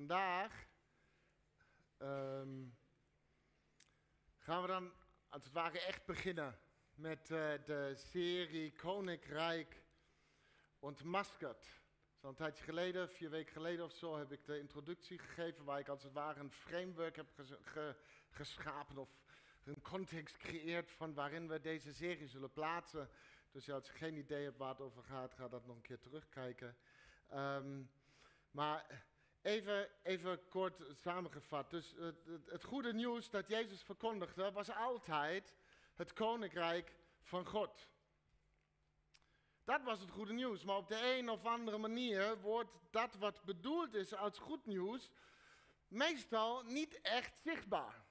vandaag ehm, gaan we dan als het ware echt beginnen met eh, de serie Koninkrijk ontmaskerd. Zo een tijdje geleden, vier weken geleden of zo, heb ik de introductie gegeven waar ik als het ware een framework heb ges- ge- geschapen of een context creëert van waarin we deze serie zullen plaatsen. Dus als je geen idee hebt waar het over gaat, ga dat nog een keer terugkijken. Ehm, maar even, even kort samengevat. Dus het, het, het goede nieuws dat Jezus verkondigde was altijd het koninkrijk van God. Dat was het goede nieuws. Maar op de een of andere manier wordt dat wat bedoeld is als goed nieuws meestal niet echt zichtbaar.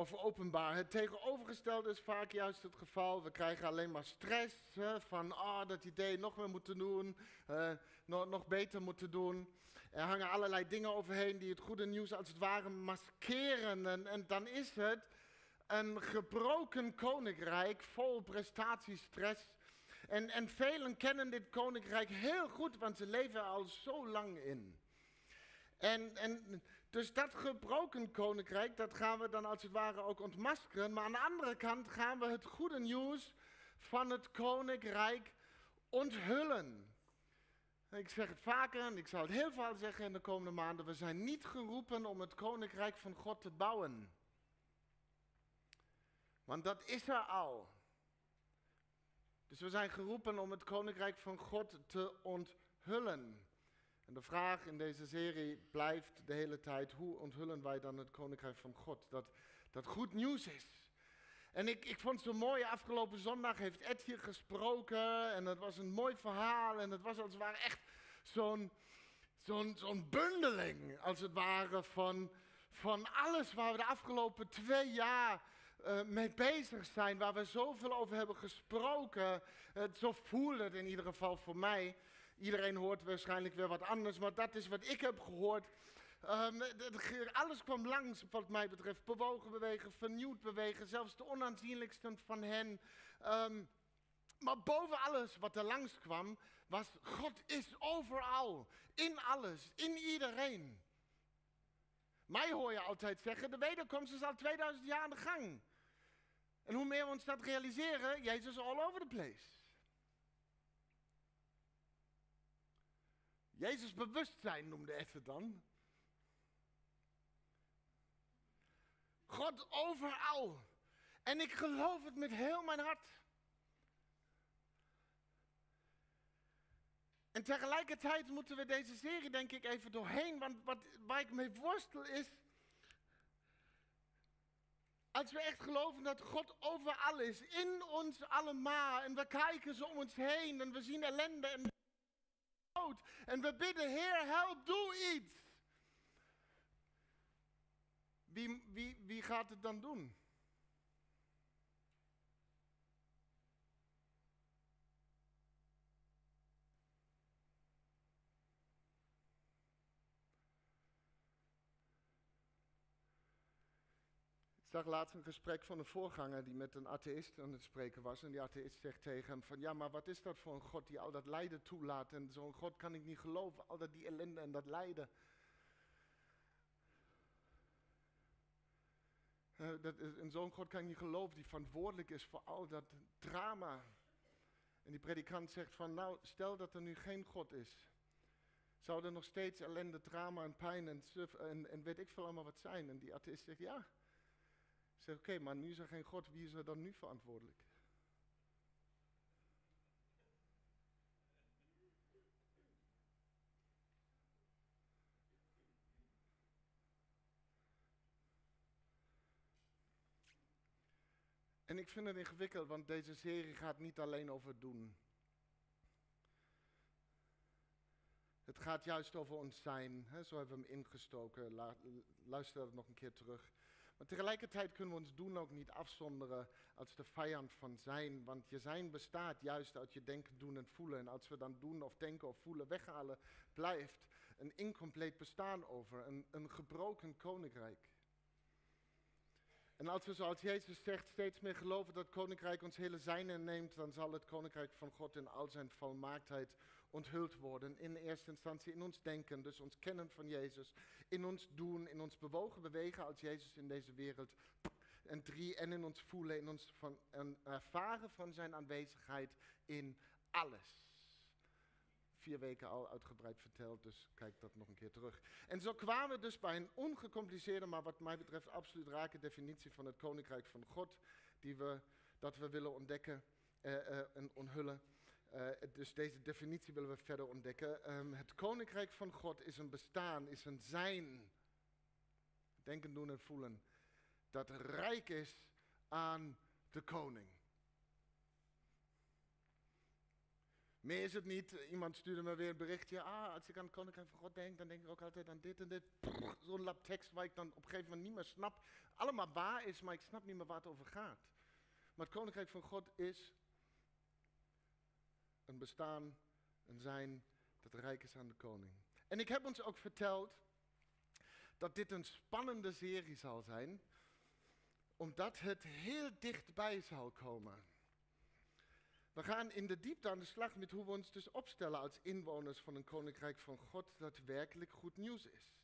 Of openbaar. Het tegenovergestelde is vaak juist het geval. We krijgen alleen maar stress hè, van oh, dat idee nog meer moeten doen, eh, nog, nog beter moeten doen. Er hangen allerlei dingen overheen die het goede nieuws als het ware maskeren. En, en dan is het een gebroken koninkrijk vol prestatiestress. En, en velen kennen dit koninkrijk heel goed, want ze leven er al zo lang in. En, en dus dat gebroken koninkrijk, dat gaan we dan als het ware ook ontmaskeren. Maar aan de andere kant gaan we het goede nieuws van het koninkrijk onthullen. Ik zeg het vaker en ik zal het heel veel zeggen in de komende maanden. We zijn niet geroepen om het koninkrijk van God te bouwen. Want dat is er al. Dus we zijn geroepen om het koninkrijk van God te onthullen. En de vraag in deze serie blijft de hele tijd: hoe onthullen wij dan het koninkrijk van God? Dat, dat goed nieuws is. En ik, ik vond het zo mooi, afgelopen zondag heeft Ed hier gesproken en het was een mooi verhaal en het was als het ware echt zo'n zo'n bundeling, als het ware, van, van alles waar we de afgelopen twee jaar uh, mee bezig zijn, waar we zoveel over hebben gesproken. Zo voelde het in ieder geval voor mij. Iedereen hoort waarschijnlijk weer wat anders, maar dat is wat ik heb gehoord. Um, alles kwam langs, wat mij betreft. Bewogen bewegen, vernieuwd bewegen, zelfs de onaanzienlijksten van hen. Um, maar boven alles wat er langs kwam, was God is overal, in alles, in iedereen. Mij hoor je altijd zeggen, de wederkomst is al 2000 jaar aan de gang. En hoe meer we ons dat realiseren, Jezus all over the place. Jezus bewustzijn noemde het dan. God overal. En ik geloof het met heel mijn hart. En tegelijkertijd moeten we deze serie denk ik even doorheen, want wat, waar ik mee worstel is, als we echt geloven dat God overal is, in ons allemaal, en we kijken zo om ons heen en we zien ellende en en we bidden, Heer, help, doe iets. Wie, wie, wie gaat het dan doen? Zag laatst een gesprek van een voorganger die met een atheïst aan het spreken was. En die atheïst zegt tegen hem van, ja, maar wat is dat voor een God die al dat lijden toelaat? En zo'n God kan ik niet geloven, al dat die ellende en dat lijden. Uh, dat is, en zo'n God kan ik niet geloven die verantwoordelijk is voor al dat drama. En die predikant zegt van, nou, stel dat er nu geen God is. Zou er nog steeds ellende, drama en pijn en, en, en weet ik veel allemaal wat zijn? En die atheïst zegt, ja. Zeg, oké, maar nu is er geen God, wie is er dan nu verantwoordelijk? En ik vind het ingewikkeld, want deze serie gaat niet alleen over doen. Het gaat juist over ons zijn. Hè? Zo hebben we hem ingestoken. Luister dat nog een keer terug. Maar tegelijkertijd kunnen we ons doen ook niet afzonderen als de vijand van zijn. Want je zijn bestaat juist uit je denken, doen en voelen. En als we dan doen of denken of voelen weghalen, blijft een incompleet bestaan over. Een, een gebroken koninkrijk. En als we zoals Jezus zegt steeds meer geloven dat koninkrijk ons hele zijn inneemt, dan zal het koninkrijk van God in al zijn volmaaktheid onthuld worden. In eerste instantie in ons denken, dus ons kennen van Jezus. In ons doen, in ons bewogen bewegen als Jezus in deze wereld. En drie, en in ons voelen, in ons van, en ervaren van zijn aanwezigheid in alles. Vier weken al uitgebreid verteld, dus kijk dat nog een keer terug. En zo kwamen we dus bij een ongecompliceerde, maar wat mij betreft absoluut rake definitie van het Koninkrijk van God, die we, dat we willen ontdekken uh, uh, en onthullen. Uh, dus deze definitie willen we verder ontdekken. Um, het Koninkrijk van God is een bestaan, is een zijn. Denken, doen en voelen. Dat rijk is aan de koning. Meer is het niet. Iemand stuurde me weer een berichtje. Ah, als ik aan het Koninkrijk van God denk, dan denk ik ook altijd aan dit en dit. Zo'n lap tekst waar ik dan op een gegeven moment niet meer snap. Allemaal waar is, maar ik snap niet meer waar het over gaat. Maar het Koninkrijk van God is een bestaan, een zijn dat rijk is aan de koning. En ik heb ons ook verteld dat dit een spannende serie zal zijn, omdat het heel dichtbij zal komen. We gaan in de diepte aan de slag met hoe we ons dus opstellen als inwoners van een koninkrijk van God dat werkelijk goed nieuws is.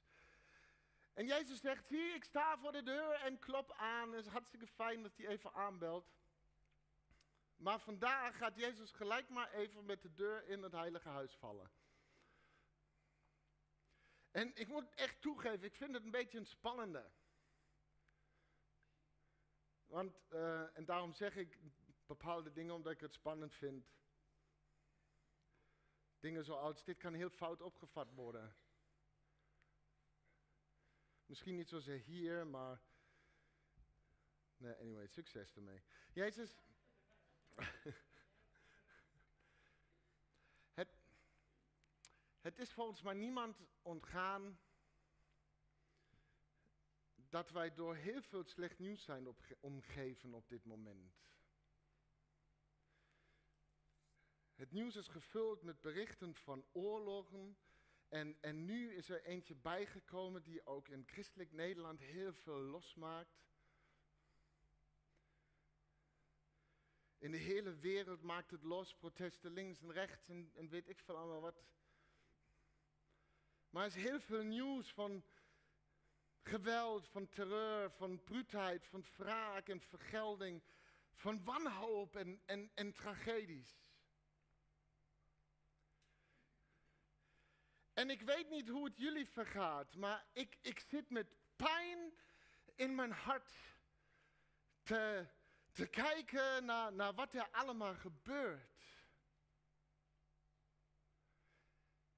En Jezus zegt, hier, ik sta voor de deur en klop aan. Het is hartstikke fijn dat hij even aanbelt. Maar vandaag gaat Jezus gelijk maar even met de deur in het heilige huis vallen. En ik moet echt toegeven, ik vind het een beetje een spannende. Want, uh, en daarom zeg ik bepaalde dingen omdat ik het spannend vind. Dingen zoals, dit kan heel fout opgevat worden. Misschien niet zozeer hier, maar... Nee, anyway, succes ermee. Jezus... het, het is volgens mij niemand ontgaan dat wij door heel veel slecht nieuws zijn omgeven op dit moment. Het nieuws is gevuld met berichten van oorlogen. En, en nu is er eentje bijgekomen die ook in christelijk Nederland heel veel losmaakt. In de hele wereld maakt het los, protesten links en rechts en, weet ik veel allemaal wat. Maar er is heel veel nieuws van geweld, van terreur, van bruutheid, van wraak en vergelding, van wanhoop en, en, en tragedies. En ik weet niet hoe het jullie vergaat, maar ik, ik zit met pijn in mijn hart te, te kijken naar, naar wat er allemaal gebeurt.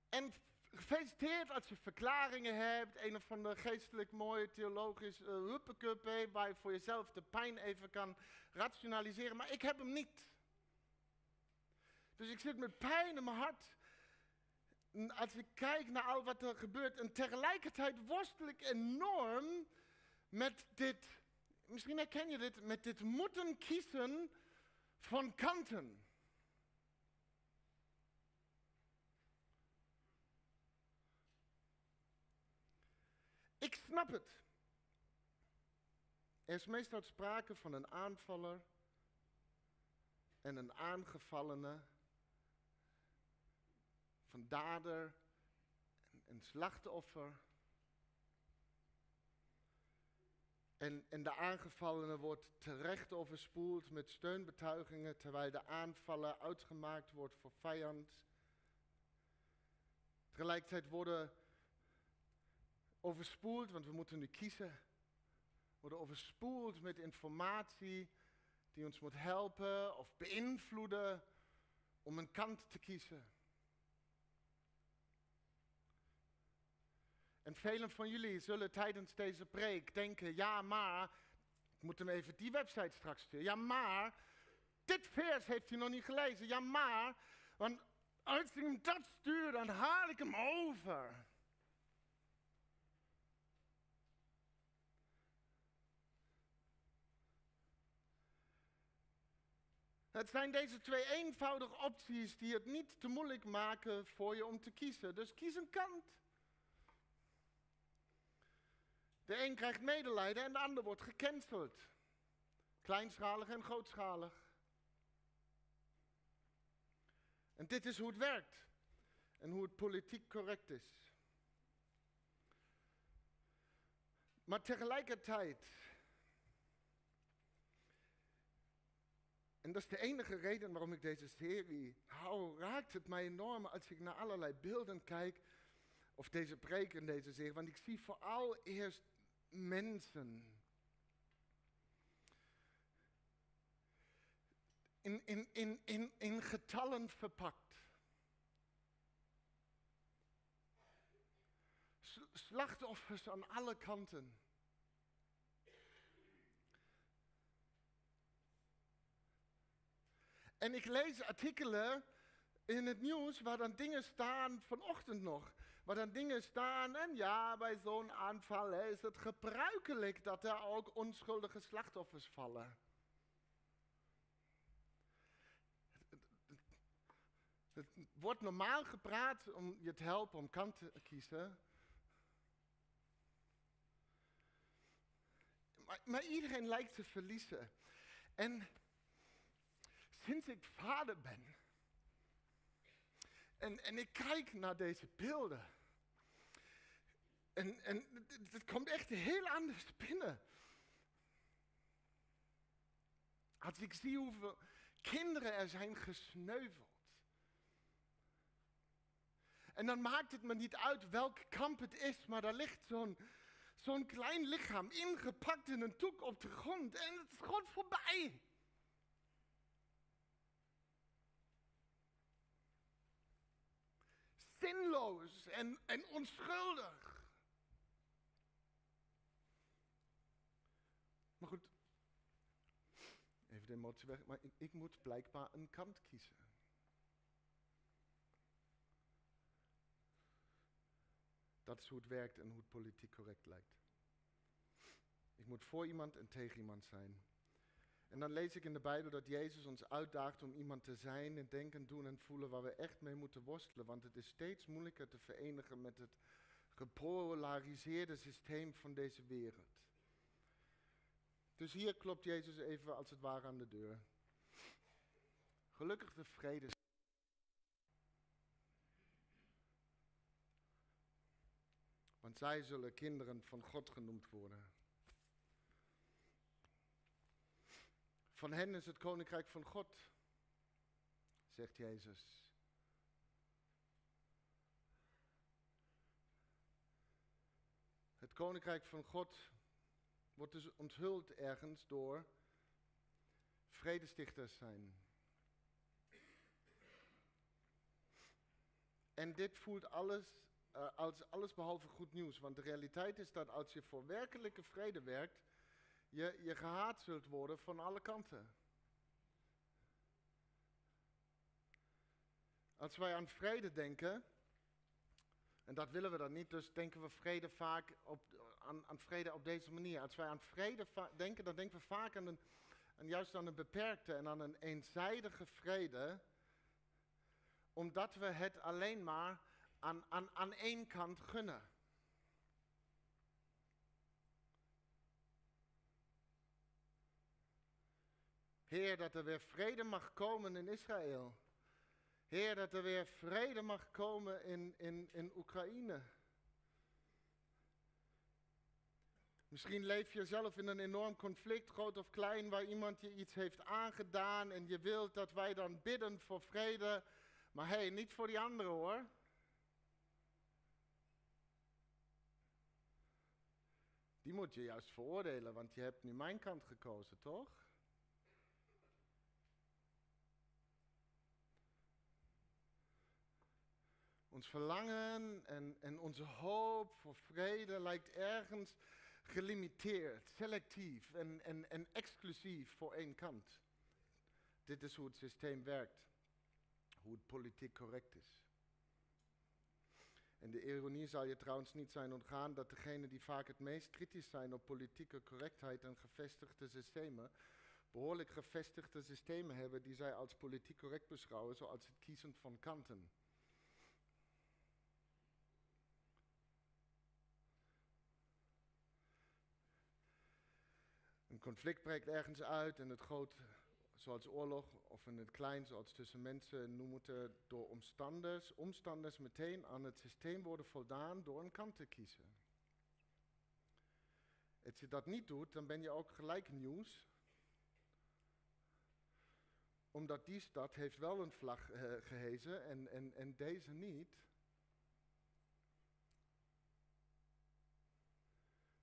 En gefeliciteerd als je verklaringen hebt, een of andere geestelijk mooie theologisch uh, waar je voor jezelf de pijn even kan rationaliseren, maar ik heb hem niet. Dus ik zit met pijn in mijn hart als ik kijk naar al wat er gebeurt, en tegelijkertijd worstel ik enorm met dit, misschien herken je dit, met dit moeten kiezen van kanten. Ik snap het. Er is meestal sprake van een aanvaller en een aangevallene van dader en, slachtoffer. En, en de aangevallene wordt terecht overspoeld met steunbetuigingen, terwijl de aanvaller uitgemaakt wordt voor vijand. Tegelijkertijd worden overspoeld, want we moeten nu kiezen, worden overspoeld met informatie die ons moet helpen of beïnvloeden om een kant te kiezen. En velen van jullie zullen tijdens deze preek denken, ja maar, ik moet hem even die website straks sturen. Ja maar, dit vers heeft hij nog niet gelezen. Ja maar, want als ik hem dat stuur, dan haal ik hem over. Het zijn deze twee eenvoudige opties die het niet te moeilijk maken voor je om te kiezen. Dus kies een kant. De een krijgt medelijden en de ander wordt gecanceld. Kleinschalig en grootschalig. En dit is hoe het werkt. en hoe het politiek correct is. Maar tegelijkertijd, en dat is de enige reden waarom ik deze serie hou, raakt het mij enorm als ik naar allerlei beelden kijk, of deze preek in deze serie, want ik zie vooral eerst mensen. In, in, in, in, in getallen verpakt. slachtoffers aan alle kanten. En ik lees artikelen in het nieuws waar dan dingen staan, vanochtend nog, waar dan dingen staan, en ja, bij zo'n aanval is het gebruikelijk dat er ook onschuldige slachtoffers vallen. Het wordt normaal gepraat om je te helpen om kant te kiezen. Maar, maar iedereen lijkt te verliezen. En sinds ik vader ben, en, en ik kijk naar deze beelden, en, en het komt echt heel anders binnen. Als ik zie hoeveel kinderen er zijn gesneuveld. En dan maakt het me niet uit welk kamp het is, maar daar ligt zo'n zo'n klein lichaam ingepakt in een toek op de grond en het is gewoon voorbij. Zinloos en, en onschuldig. Maar goed, even de emotie weg, maar ik, ik moet blijkbaar een kant kiezen. Dat is hoe het werkt en hoe het politiek correct lijkt. Ik moet voor iemand en tegen iemand zijn. En dan lees ik in de Bijbel dat Jezus ons uitdaagt om iemand te zijn en denken, doen en voelen waar we echt mee moeten worstelen. Want het is steeds moeilijker te verenigen met het gepolariseerde systeem van deze wereld. Dus hier klopt Jezus even als het ware aan de deur. Gelukkig de vrede. Want zij zullen kinderen van God genoemd worden. Van hen is het koninkrijk van God, zegt Jezus. Het koninkrijk van God wordt dus onthuld ergens door vredestichters zijn. En dit voelt alles uh, als alles behalve goed nieuws. Want de realiteit is dat als je voor werkelijke vrede werkt, je, je gehaat zult worden van alle kanten. Als wij aan vrede denken, en dat willen we dan niet, dus denken we vrede vaak op, aan, aan vrede op deze manier. Als wij aan vrede denken, dan denken we vaak aan, een, juist aan een beperkte en aan een eenzijdige vrede, omdat we het alleen maar aan, aan, aan één kant gunnen. Heer, dat er weer vrede mag komen in Israël. Heer, dat er weer vrede mag komen in, in, in Oekraïne. Misschien leef je zelf in een enorm conflict, groot of klein, waar iemand je iets heeft aangedaan en je wilt dat wij dan bidden voor vrede. Maar hé, hey, niet voor die anderen hoor. Die moet je juist veroordelen, want je hebt nu mijn kant gekozen, toch? Ons verlangen en, en onze hoop voor vrede lijkt ergens gelimiteerd, selectief en, en, en exclusief voor één kant. Dit is hoe het systeem werkt, hoe het politiek correct is. En de ironie zal je trouwens niet zijn ontgaan dat degenen die vaak het meest kritisch zijn op politieke correctheid en gevestigde systemen, behoorlijk gevestigde systemen hebben die zij als politiek correct beschouwen, zoals het kiezen van kanten. Een conflict breekt ergens uit en het groot zoals oorlog of in het klein, zoals tussen mensen, nu moeten door omstanders, omstanders meteen aan het systeem worden voldaan door een kant te kiezen. Als je dat niet doet, dan ben je ook gelijk nieuws. Omdat die stad heeft wel een vlag uh, gehezen en, en, en deze niet.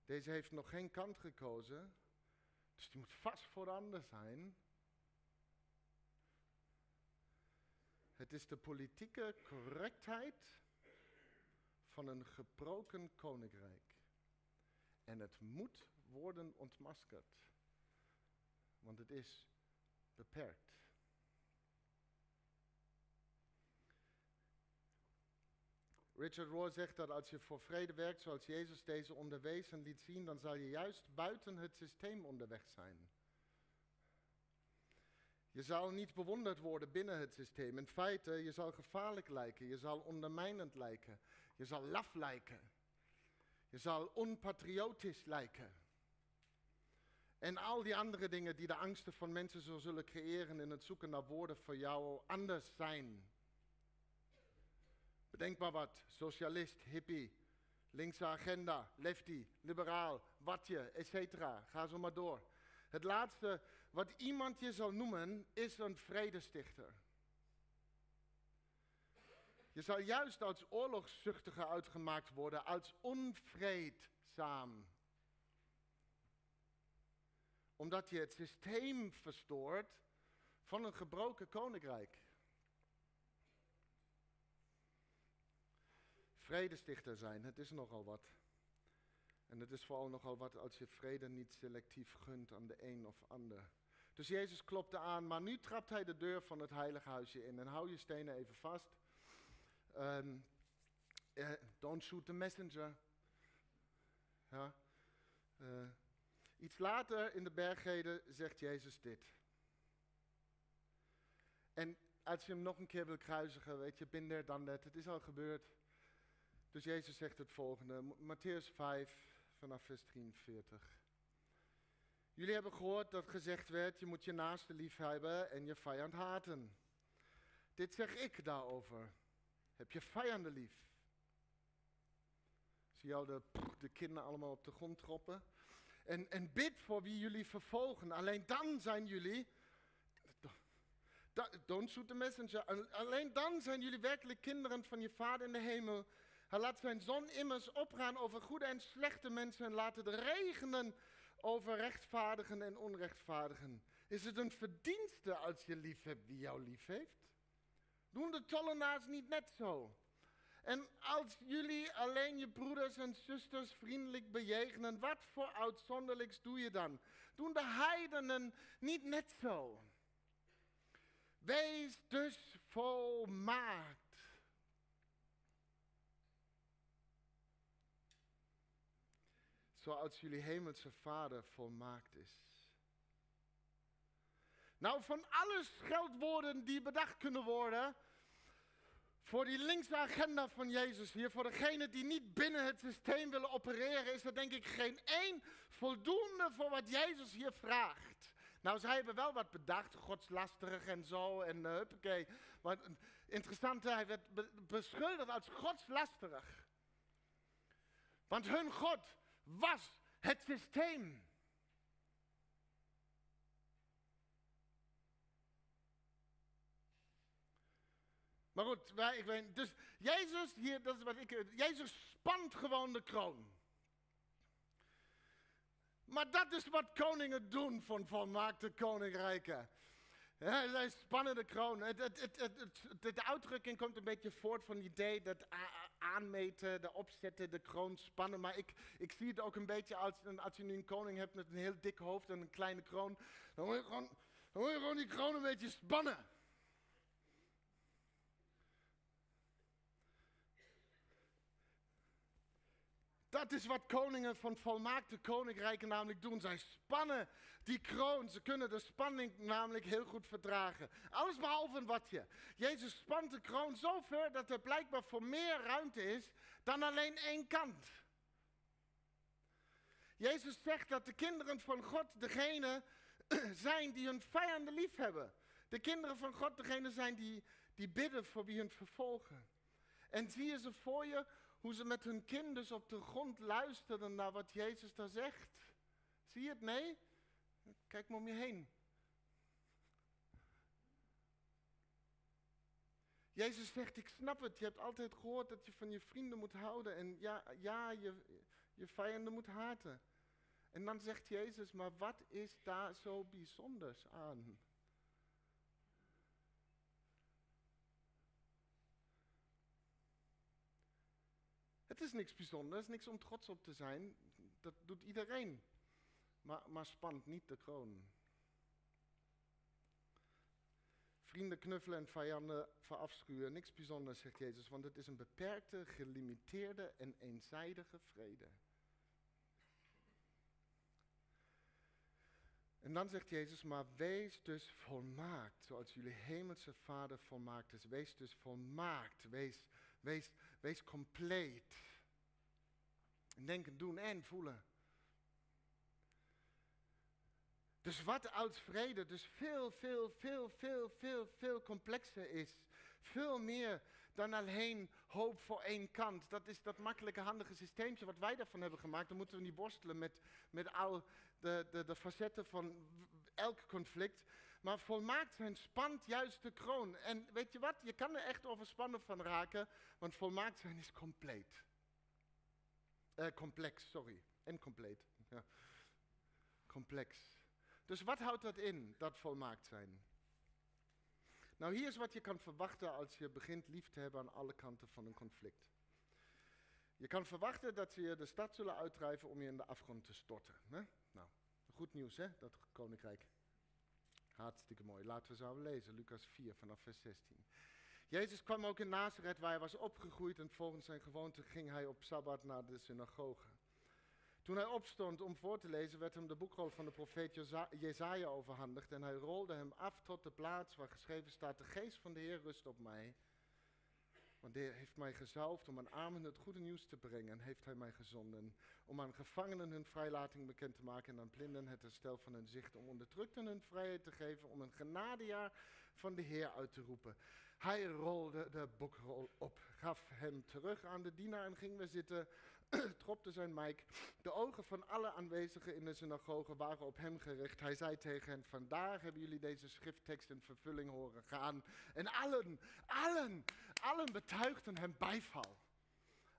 Deze heeft nog geen kant gekozen, dus die moet vast voor de ander zijn. Het is de politieke correctheid van een gebroken koninkrijk. En het moet worden ontmaskerd, want het is beperkt. Richard Rohr zegt dat als je voor vrede werkt zoals Jezus deze onderwees en liet zien, dan zal je juist buiten het systeem onderweg zijn. Je zal niet bewonderd worden binnen het systeem. In feite, je zal gevaarlijk lijken, je zal ondermijnend lijken, je zal laf lijken, je zal onpatriotisch lijken. En al die andere dingen die de angsten van mensen zo zullen creëren in het zoeken naar woorden voor jou anders zijn. Bedenk maar wat, socialist, hippie, linkse agenda, lefty, liberaal, watje, etc. Ga zo maar door. Het laatste wat iemand je zal noemen is een vredestichter. Je zal juist als oorlogszuchtige uitgemaakt worden, als onvreedzaam. Omdat je het systeem verstoort van een gebroken koninkrijk. Vredestichter zijn, het is nogal wat. En het is vooral nogal wat als je vrede niet selectief gunt aan de een of ander. Dus Jezus klopte aan, maar nu trapt hij de deur van het heilige huisje in. En hou je stenen even vast. Um, uh, don't shoot the messenger. Ja. Uh, iets later in de bergreden zegt Jezus dit. En als je hem nog een keer wil kruisigen, weet je, binder dan net, het is al gebeurd. Dus Jezus zegt het volgende, Matthäus 5, vanaf vers 43. Jullie hebben gehoord dat gezegd werd, je moet je naaste lief hebben en je vijand haten. Dit zeg ik daarover. Heb je vijanden lief? Zie je al de, de kinderen allemaal op de grond troppen? En, en bid voor wie jullie vervolgen. Alleen dan zijn jullie... Don't shoot the messenger. Alleen dan zijn jullie werkelijk kinderen van je vader in de hemel. Hij laat zijn zon immers opgaan over goede en slechte mensen en laat het regenen over rechtvaardigen en onrechtvaardigen. Is het een verdienste als je lief hebt wie jou lief heeft? Doen de tollenaars niet net zo? En als jullie alleen je broeders en zusters vriendelijk bejegenen, wat voor uitzonderlijks doe je dan? Doen de heidenen niet net zo? Wees dus volmaakt zoals jullie hemelse Vader volmaakt is. Nou, van alle scheldwoorden die bedacht kunnen worden voor die linkse agenda van Jezus hier, voor degenen die niet binnen het systeem willen opereren, is er denk ik geen één voldoende voor wat Jezus hier vraagt. Nou, zij hebben wel wat bedacht, godslastig en zo, en uh, huppakee. Maar interessant, hij werd beschuldigd als godslastig. Want hun God was het systeem. Maar goed, ik weet, dus Jezus, hier, dat is wat ik, Jezus spant gewoon de kroon. Maar dat is wat koningen doen van volmaakte koninkrijken. Ja, zij spannen de kroon. Het, het, het, de uitdrukking komt een beetje voort van het idee dat aanmeten, de opzetten, de kroon spannen. Maar ik, ik zie het ook een beetje als, als je nu een koning hebt met een heel dik hoofd en een kleine kroon. Dan moet je gewoon, dan moet je gewoon die kroon een beetje spannen. Dat is wat koningen van volmaakte koninkrijken namelijk doen. Zij spannen die kroon. Ze kunnen de spanning namelijk heel goed verdragen. Alles behalve een watje. Jezus spant de kroon zo ver dat er blijkbaar voor meer ruimte is dan alleen één kant. Jezus zegt dat de kinderen van God degene zijn die hun vijanden lief hebben. De kinderen van God, degene zijn die, die bidden voor wie hun vervolgen. En zie je ze voor je hoe ze met hun kind dus op de grond luisteren naar wat Jezus daar zegt. Zie je het? Nee? Kijk maar om je heen. Jezus zegt, ik snap het, je hebt altijd gehoord dat je van je vrienden moet houden en ja, ja je, je vijanden moet haten. En dan zegt Jezus, maar wat is daar zo bijzonders aan? Het is niks bijzonders, niks om trots op te zijn. Dat doet iedereen. Maar, maar spant niet de kroon. Vrienden knuffelen en vijanden verafschuwen. Niks bijzonders, zegt Jezus, want het is een beperkte, gelimiteerde en eenzijdige vrede. En dan zegt Jezus, maar wees dus volmaakt, zoals jullie hemelse Vader volmaakt is. Wees dus volmaakt, wees, wees, wees compleet. Denken, doen en voelen. Dus wat als vrede dus veel, veel, veel, veel, veel, veel complexer is. Veel meer dan alleen hoop voor één kant. Dat is dat makkelijke, handige systeemje wat wij daarvan hebben gemaakt. Dan moeten we niet worstelen met, met al de, de, de facetten van elk conflict. Maar volmaakt zijn spant juist de kroon. En weet je wat? Je kan er echt overspannen van raken, want volmaakt zijn is compleet. Uh, complex, sorry. En compleet. Ja. Complex. Dus wat houdt dat in, dat volmaakt zijn? Nou, hier is wat je kan verwachten als je begint lief te hebben aan alle kanten van een conflict. Je kan verwachten dat ze je de stad zullen uitdrijven om je in de afgrond te storten. Hè? Nou, goed nieuws hè, dat koninkrijk. Hartstikke mooi. Laten we zo lezen, Lucas 4 vanaf vers 16. Jezus kwam ook in Nazareth waar hij was opgegroeid en volgens zijn gewoonte ging hij op Sabbat naar de synagoge. Toen hij opstond om voor te lezen, werd hem de boekrol van de profeet Jezaja overhandigd en hij rolde hem af tot de plaats waar geschreven staat, de geest van de Heer rust op mij. Want de Heer heeft mij gezalfd om aan armen het goede nieuws te brengen en heeft hij mij gezonden om aan gevangenen hun vrijlating bekend te maken en aan blinden het herstel van hun zicht, om onderdrukten hun vrijheid te geven, om een genadejaar van de Heer uit te roepen. Hij rolde de boekrol op, gaf hem terug aan de dienaar en ging weer zitten. tropte zijn mike. De ogen van alle aanwezigen in de synagoge waren op hem gericht. Hij zei tegen hen, vandaag hebben jullie deze schrifttekst in vervulling horen gaan. En allen, allen, allen betuigden hem bijval.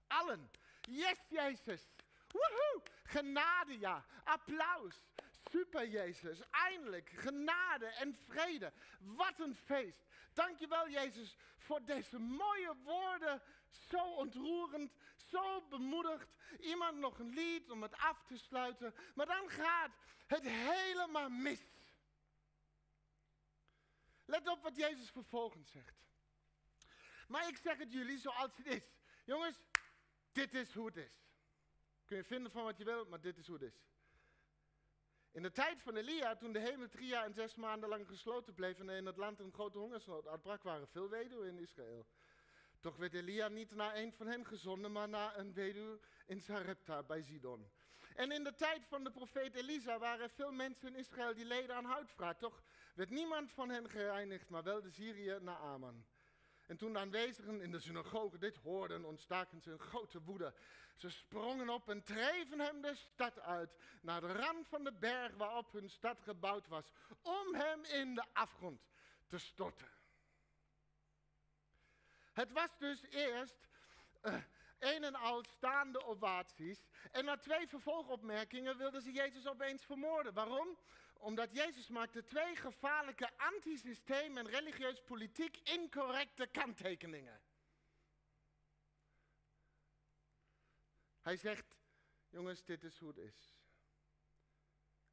Allen. Yes, Jezus. Woehoe. Genade, ja. Applaus. Super, Jezus. Eindelijk. Genade en vrede. Wat een feest. Dankjewel, Jezus, voor deze mooie woorden. Zo ontroerend, zo bemoedigd. Iemand nog een lied om het af te sluiten. Maar dan gaat het helemaal mis. Let op wat Jezus vervolgens zegt. Maar ik zeg het jullie zoals het is. Jongens, dit is hoe het is. Kun je vinden van wat je wilt, maar dit is hoe het is. In de tijd van Elia, toen de hemel drie jaar en zes maanden lang gesloten bleef en in het land een grote hongersnood uitbrak, waren veel weduwen in Israël. Toch werd Elia niet naar een van hen gezonden, maar naar een weduwe in Sarepta bij Sidon. En in de tijd van de profeet Elisa waren veel mensen in Israël die leden aan huidvraat. Toch werd niemand van hen gereinigd, maar wel de Syrië naar Aman. En toen de aanwezigen in de synagoge dit hoorden, ontstaken ze een grote woede. Ze sprongen op en dreven hem de stad uit, naar de rand van de berg waarop hun stad gebouwd was, om hem in de afgrond te storten. Het was dus eerst uh, een en al staande ovaties. En na twee vervolgopmerkingen wilden ze Jezus opeens vermoorden. Waarom? Omdat Jezus maakte twee gevaarlijke antisysteem en religieus politiek incorrecte kanttekeningen. Hij zegt, jongens, dit is hoe het is.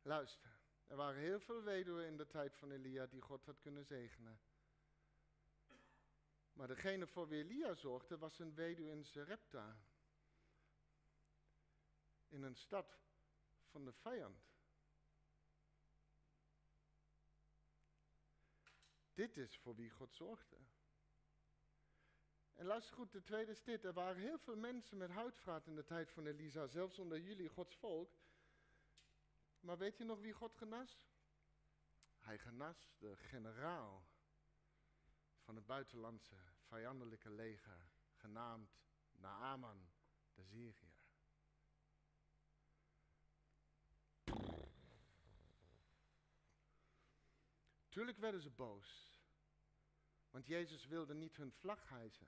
Luister, er waren heel veel weduwen in de tijd van Elia die God had kunnen zegenen. Maar degene voor wie Elia zorgde was een weduwe in Serepta. In een stad van de vijand. Dit is voor wie God zorgde. En luister goed, de tweede is dit. Er waren heel veel mensen met huidvraat in de tijd van Elisa, zelfs onder jullie, Gods volk. Maar weet je nog wie God genas? Hij genas de generaal van het buitenlandse vijandelijke leger, genaamd Naaman de Syriër. Tuurlijk werden ze boos, want Jezus wilde niet hun vlag hijsen.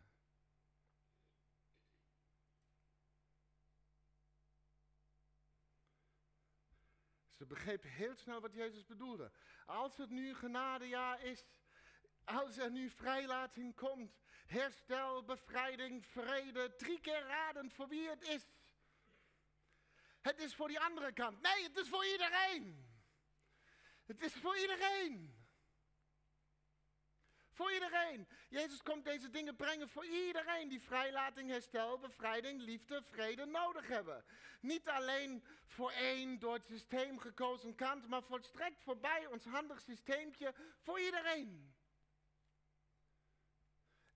Ze begrepen heel snel wat Jezus bedoelde. Als het nu genadejaar is, als er nu vrijlating komt, herstel, bevrijding, vrede, drie keer raden voor wie het is. Het is voor die andere kant. Nee, het is voor iedereen. Het is voor iedereen. Voor iedereen. Jezus komt deze dingen brengen voor iedereen die vrijlating, herstel, bevrijding, liefde, vrede nodig hebben. Niet alleen voor één door het systeem gekozen kant, maar volstrekt voorbij ons handig systeempje voor iedereen.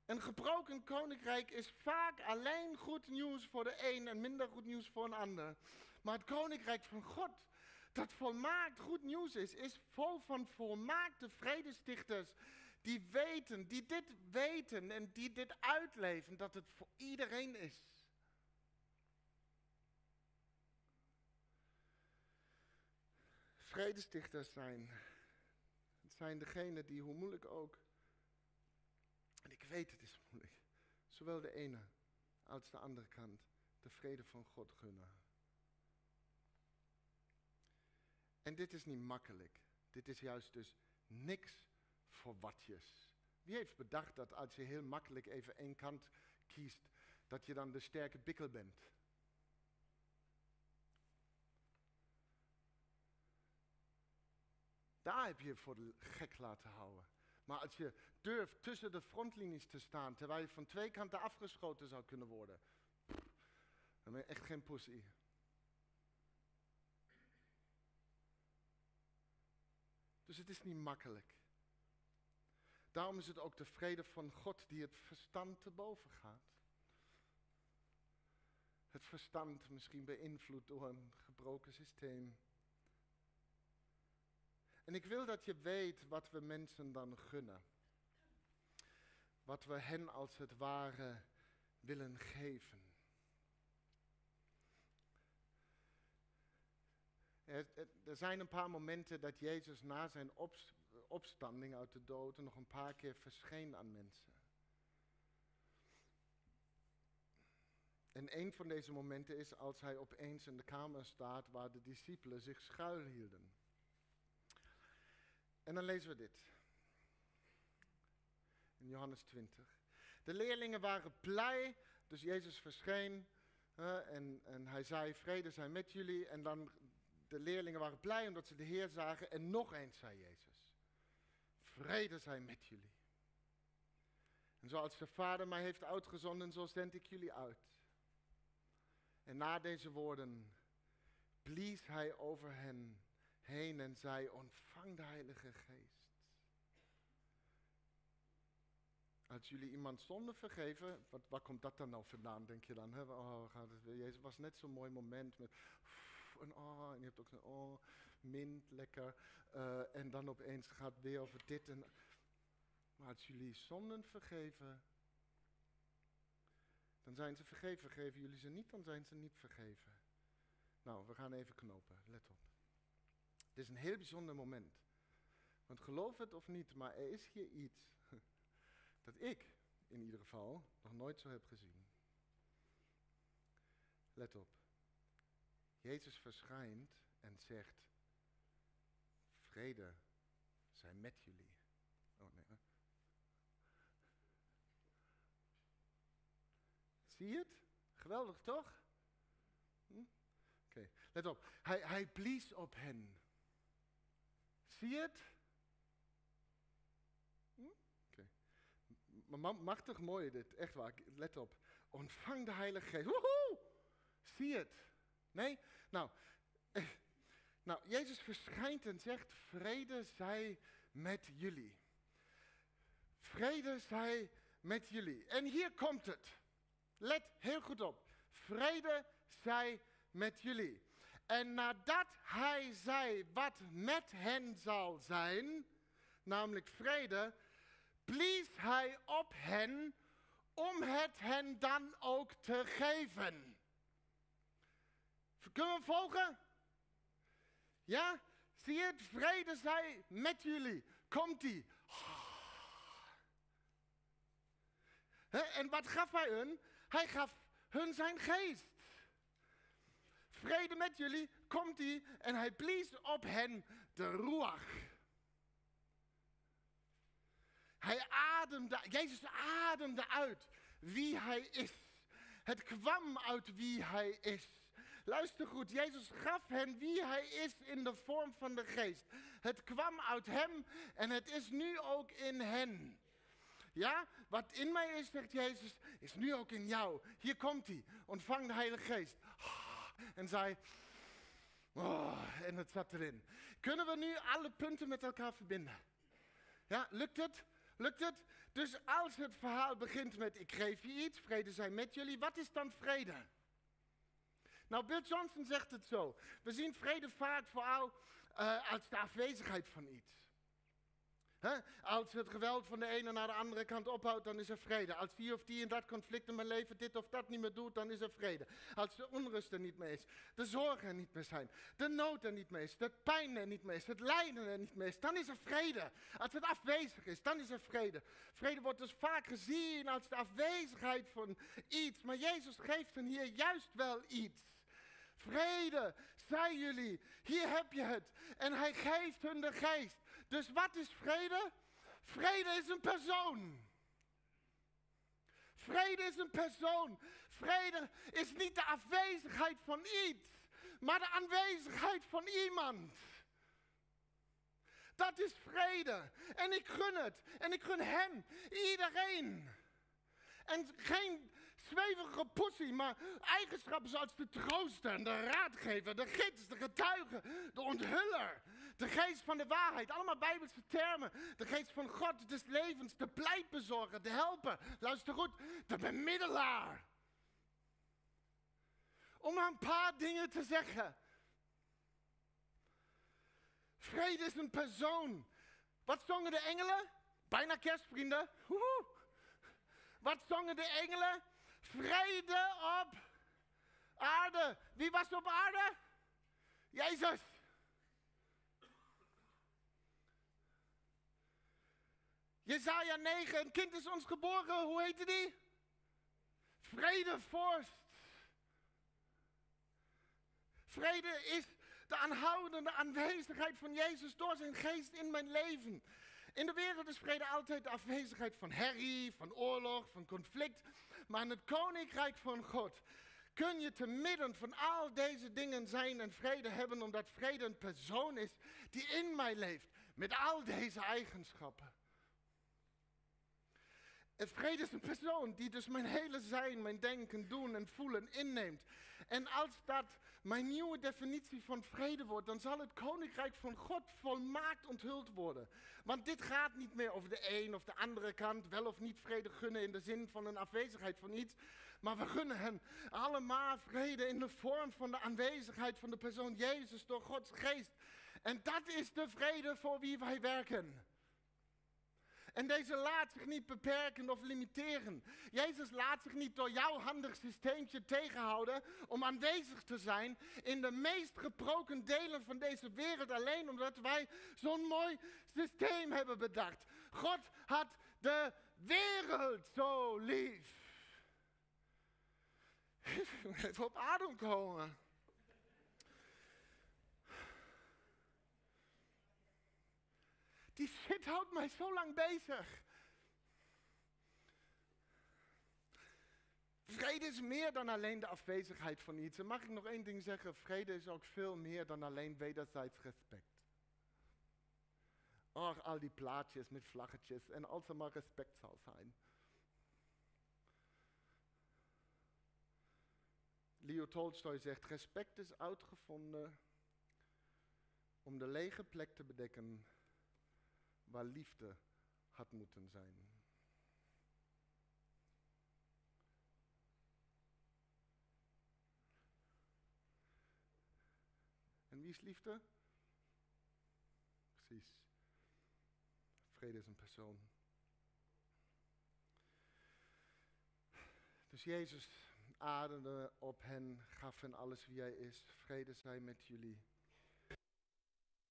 Een gebroken koninkrijk is vaak alleen goed nieuws voor de een en minder goed nieuws voor een ander. Maar het koninkrijk van God, dat volmaakt goed nieuws is, is vol van volmaakte vredestichters die weten, die dit weten en die dit uitleven, dat het voor iedereen is. Vredestichters zijn, het zijn degenen die, hoe moeilijk ook, weet het is moeilijk, zowel de ene als de andere kant de vrede van God gunnen. En dit is niet makkelijk. Dit is juist dus niks voor watjes. Wie heeft bedacht dat als je heel makkelijk even één kant kiest, dat je dan de sterke bikkel bent? Daar heb je voor gek laten houden. Maar als je durft tussen de frontlinies te staan, terwijl je van twee kanten afgeschoten zou kunnen worden, dan ben je echt geen pussy. Dus het is niet makkelijk. Daarom is het ook de vrede van God die het verstand te boven gaat. Het verstand misschien beïnvloed door een gebroken systeem. En ik wil dat je weet wat we mensen dan gunnen. Wat we hen als het ware willen geven. Er, zijn een paar momenten dat Jezus na zijn opstanding uit de dood nog een paar keer verscheen aan mensen. En een van deze momenten is als hij opeens in de kamer staat waar de discipelen zich schuilhielden. En dan lezen we dit. In Johannes 20. De leerlingen waren blij, dus Jezus verscheen en, en hij zei, vrede zijn met jullie. En dan de leerlingen waren blij omdat ze de Heer zagen. En nog eens zei Jezus, vrede zijn met jullie. En zoals de Vader mij heeft uitgezonden, zo zend ik jullie uit. En na deze woorden blies hij over hen heen en zei, ontvang de Heilige Geest. Als jullie iemand zonde vergeven, wat, waar komt dat dan nou vandaan, denk je dan? Hè? Oh. Jezus was net zo'n mooi moment met en oh, en je hebt ook zo'n oh, mint, lekker. Uh, en dan opeens gaat het weer over dit en... Maar als jullie zonden vergeven, dan zijn ze vergeven. Vergeven jullie ze niet, dan zijn ze niet vergeven. Nou, we gaan even knopen, let op. Het is een heel bijzonder moment. Want geloof het of niet, maar er is hier iets dat ik in ieder geval nog nooit zo heb gezien. Let op. Jezus verschijnt en zegt, vrede zijn met jullie. Oh nee. Zie je het? Geweldig toch? Hm? Oké, let op. Hij, hij blies op hen. Het? Hm? Okay. Machtig mooi dit, echt waar. Let op. Ontvang de Heilige Geest. Woehoe! Zie het? Nee? Nou, eh, nou, Jezus verschijnt en zegt, vrede zij met jullie. Vrede zij met jullie. En hier komt het. Let heel goed op. Vrede zij met jullie. En nadat hij zei wat met hen zal zijn, namelijk vrede, blies hij op hen om het hen dan ook te geven. Kunnen we volgen? Ja? Zie je het? Vrede zij met jullie. Komt-ie. En wat gaf hij hun? Hij gaf hun zijn geest. Vrede met jullie, komt hij en hij blies op hen de ruach. Hij ademde, Jezus ademde uit wie hij is. Het kwam uit wie hij is. Luister goed, Jezus gaf hen wie hij is in de vorm van de geest. Het kwam uit hem en het is nu ook in hen. Ja, wat in mij is, zegt Jezus, is nu ook in jou. Hier komt hij, ontvang de Heilige Geest. En zei, oh, en het zat erin. Kunnen we nu alle punten met elkaar verbinden? Ja, lukt het? Lukt het? Dus als het verhaal begint met ik geef je iets, vrede zijn met jullie, wat is dan vrede? Nou, Bill Johnson zegt het zo. We zien vrede vaak vooral uh, als de afwezigheid van iets. Als het geweld van de ene naar de andere kant ophoudt, dan is er vrede. Als die of die in dat conflict in mijn leven dit of dat niet meer doet, dan is er vrede. Als de onrust er niet meer is, de zorgen er niet meer zijn, de nood er niet meer is, de pijn er niet meer is, het lijden er niet meer is, dan is er vrede. Als het afwezig is, dan is er vrede. Vrede wordt dus vaak gezien als de afwezigheid van iets, maar Jezus geeft hen hier juist wel iets. Vrede, zei jullie, hier heb je het. En hij geeft hun de geest. Dus wat is vrede? Vrede is een persoon. Vrede is een persoon. Vrede is niet de afwezigheid van iets, maar de aanwezigheid van iemand. Dat is vrede. En ik gun het. En ik gun hem. Iedereen. En geen zweverige poesie, maar eigenschappen zoals de trooster, de raadgever, de gids, de getuige, de onthuller, de geest van de waarheid. Allemaal bijbelse termen. De geest van God, des levens, de pleitbezorger, de helper. Luister goed, de bemiddelaar. Om een paar dingen te zeggen. Vrede is een persoon. Wat zongen de engelen? Bijna kerstvrienden. Wat zongen de engelen? Vrede op aarde. Wie was op aarde? Jezus. Jezaja 9, een kind is ons geboren. Hoe heette die? Vredevorst. Vrede is de aanhoudende aanwezigheid van Jezus door zijn geest in mijn leven. In de wereld is vrede altijd de afwezigheid van herrie, van oorlog, van conflict. Maar in het koninkrijk van God kun je te midden van al deze dingen zijn en vrede hebben, omdat vrede een persoon is die in mij leeft met al deze eigenschappen. Vrede is een persoon die dus mijn hele zijn, mijn denken, doen en voelen inneemt. En als dat mijn nieuwe definitie van vrede wordt, dan zal het koninkrijk van God volmaakt onthuld worden. Want dit gaat niet meer over de een of de andere kant, wel of niet vrede gunnen in de zin van een afwezigheid van iets. Maar we gunnen hen allemaal vrede in de vorm van de aanwezigheid van de persoon Jezus door Gods geest. En dat is de vrede voor wie wij werken. En deze laat zich niet beperken of limiteren. Jezus laat zich niet door jouw handig systeemtje tegenhouden om aanwezig te zijn in de meest gebroken delen van deze wereld. Alleen omdat wij zo'n mooi systeem hebben bedacht. God had de wereld zo lief. Even op adem komen. Die shit houdt mij zo lang bezig. Vrede is meer dan alleen de afwezigheid van iets. En mag ik nog één ding zeggen? Vrede is ook veel meer dan alleen wederzijds respect. Och, al die plaatjes met vlaggetjes en als er maar respect zal zijn. Leo Tolstoy zegt, respect is uitgevonden om de lege plek te bedekken waar liefde had moeten zijn. En wie is liefde? Precies. Vrede is een persoon. Dus Jezus ademde op hen, gaf hen alles wie hij is. Vrede zij met jullie.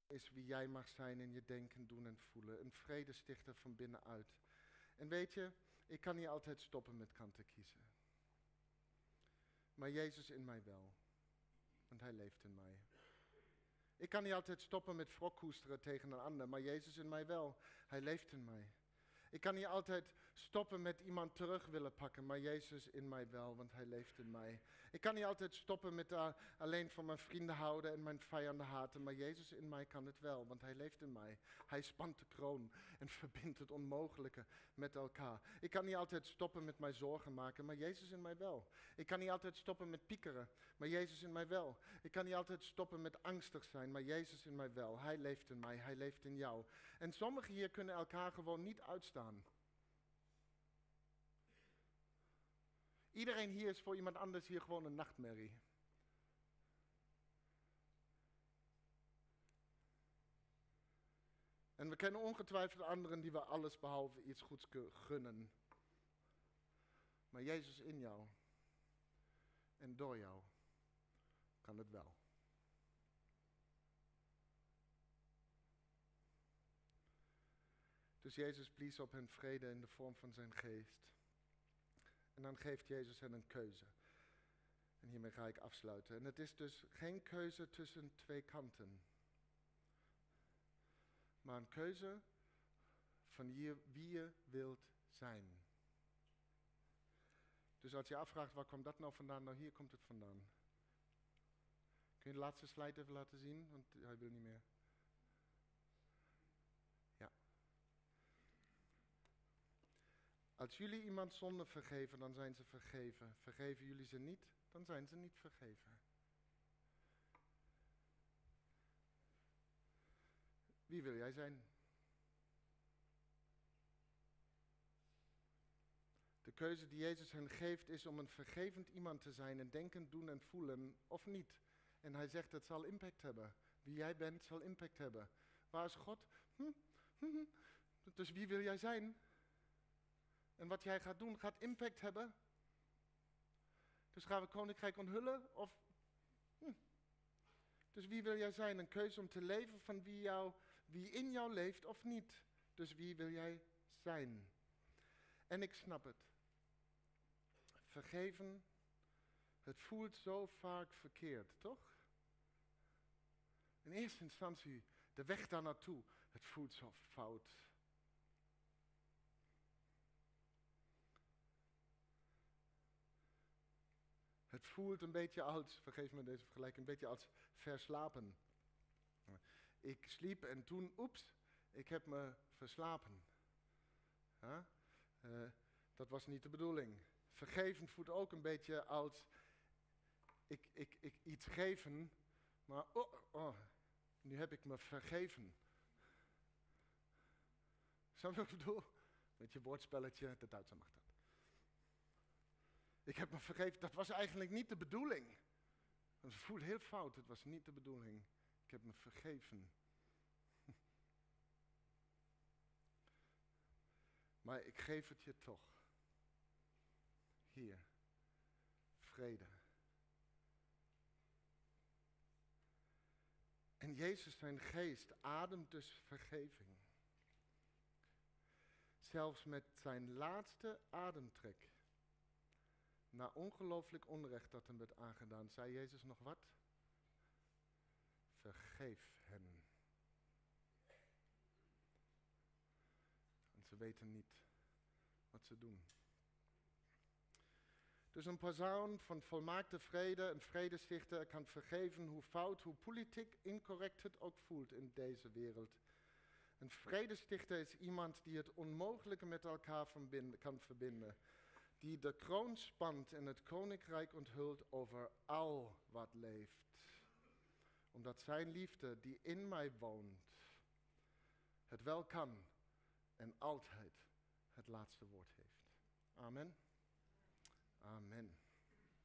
Is wie jij mag zijn in je denken, doen en voelen. Een vredestichter van binnenuit. En weet je, ik kan niet altijd stoppen met kanten kiezen. Maar Jezus in mij wel. Want hij leeft in mij. Ik kan niet altijd stoppen met wrokkoesteren tegen een ander, maar Jezus in mij wel. Hij leeft in mij. Ik kan niet altijd stoppen met iemand terug willen pakken, maar Jezus in mij wel, want Hij leeft in mij. Ik kan niet altijd stoppen met uh, alleen van mijn vrienden houden en mijn vijanden haten, maar Jezus in mij kan het wel, want Hij leeft in mij. Hij spant de kroon en verbindt het onmogelijke met elkaar. Ik kan niet altijd stoppen met mij zorgen maken, maar Jezus in mij wel. Ik kan niet altijd stoppen met piekeren, maar Jezus in mij wel. Ik kan niet altijd stoppen met angstig zijn, maar Jezus in mij wel. Hij leeft in mij, Hij leeft in jou. En sommigen hier kunnen elkaar gewoon niet uitstaan. Iedereen hier is voor iemand anders hier gewoon een nachtmerrie. En we kennen ongetwijfeld anderen die we alles behalve iets goeds gunnen. Maar Jezus in jou en door jou kan het wel. Dus Jezus blies op hen vrede in de vorm van zijn geest. En dan geeft Jezus hen een keuze. En hiermee ga ik afsluiten. En het is dus geen keuze tussen twee kanten. Maar een keuze van wie je wilt zijn. Dus als je afvraagt, waar komt dat nou vandaan? Nou, hier komt het vandaan. Kun je de laatste slide even laten zien? Want hij wil niet meer. Als jullie iemand zonde vergeven, dan zijn ze vergeven. Vergeven jullie ze niet, dan zijn ze niet vergeven. Wie wil jij zijn? De keuze die Jezus hen geeft is om een vergevend iemand te zijn en denken, doen en voelen of niet. En hij zegt het zal impact hebben. Wie jij bent zal impact hebben. Waar is God? Hm? hm, hm. Dus wie wil jij zijn? En wat jij gaat doen gaat impact hebben. Dus gaan we koninkrijk onthullen? Of, hm. Dus wie wil jij zijn? Een keuze om te leven van wie, jou, wie in jou leeft of niet. Dus wie wil jij zijn? En ik snap het. Vergeven, het voelt zo vaak verkeerd, toch? In eerste instantie, de weg daar naartoe, het voelt zo fout. Het voelt een beetje als, vergeef me deze vergelijking, een beetje als verslapen. Ik sliep en toen, oeps, ik heb me verslapen. Uh, dat was niet de bedoeling. Vergeven voelt ook een beetje als ik, ik, ik iets geven, maar oh, oh, nu heb ik me vergeven. Snap je wat ik bedoel? Met je woordspelletje, de Duitser mag dat. Ik heb me vergeven, dat was eigenlijk niet de bedoeling. Het voelt heel fout, het was niet de bedoeling. Ik heb me vergeven. Maar ik geef het je toch. Hier, vrede. En Jezus zijn geest ademt dus vergeving. Zelfs met zijn laatste ademtrek na ongelooflijk onrecht dat hem werd aangedaan, zei Jezus nog wat? Vergeef hen. En ze weten niet wat ze doen. Dus een persoon van volmaakte vrede, een vredestichter, kan vergeven hoe fout, hoe politiek incorrect het ook voelt in deze wereld. Een vredestichter is iemand die het onmogelijke met elkaar kan verbinden die de kroon spant en het koninkrijk onthult over al wat leeft. Omdat zijn liefde die in mij woont, het wel kan en altijd het laatste woord heeft. Amen. Amen.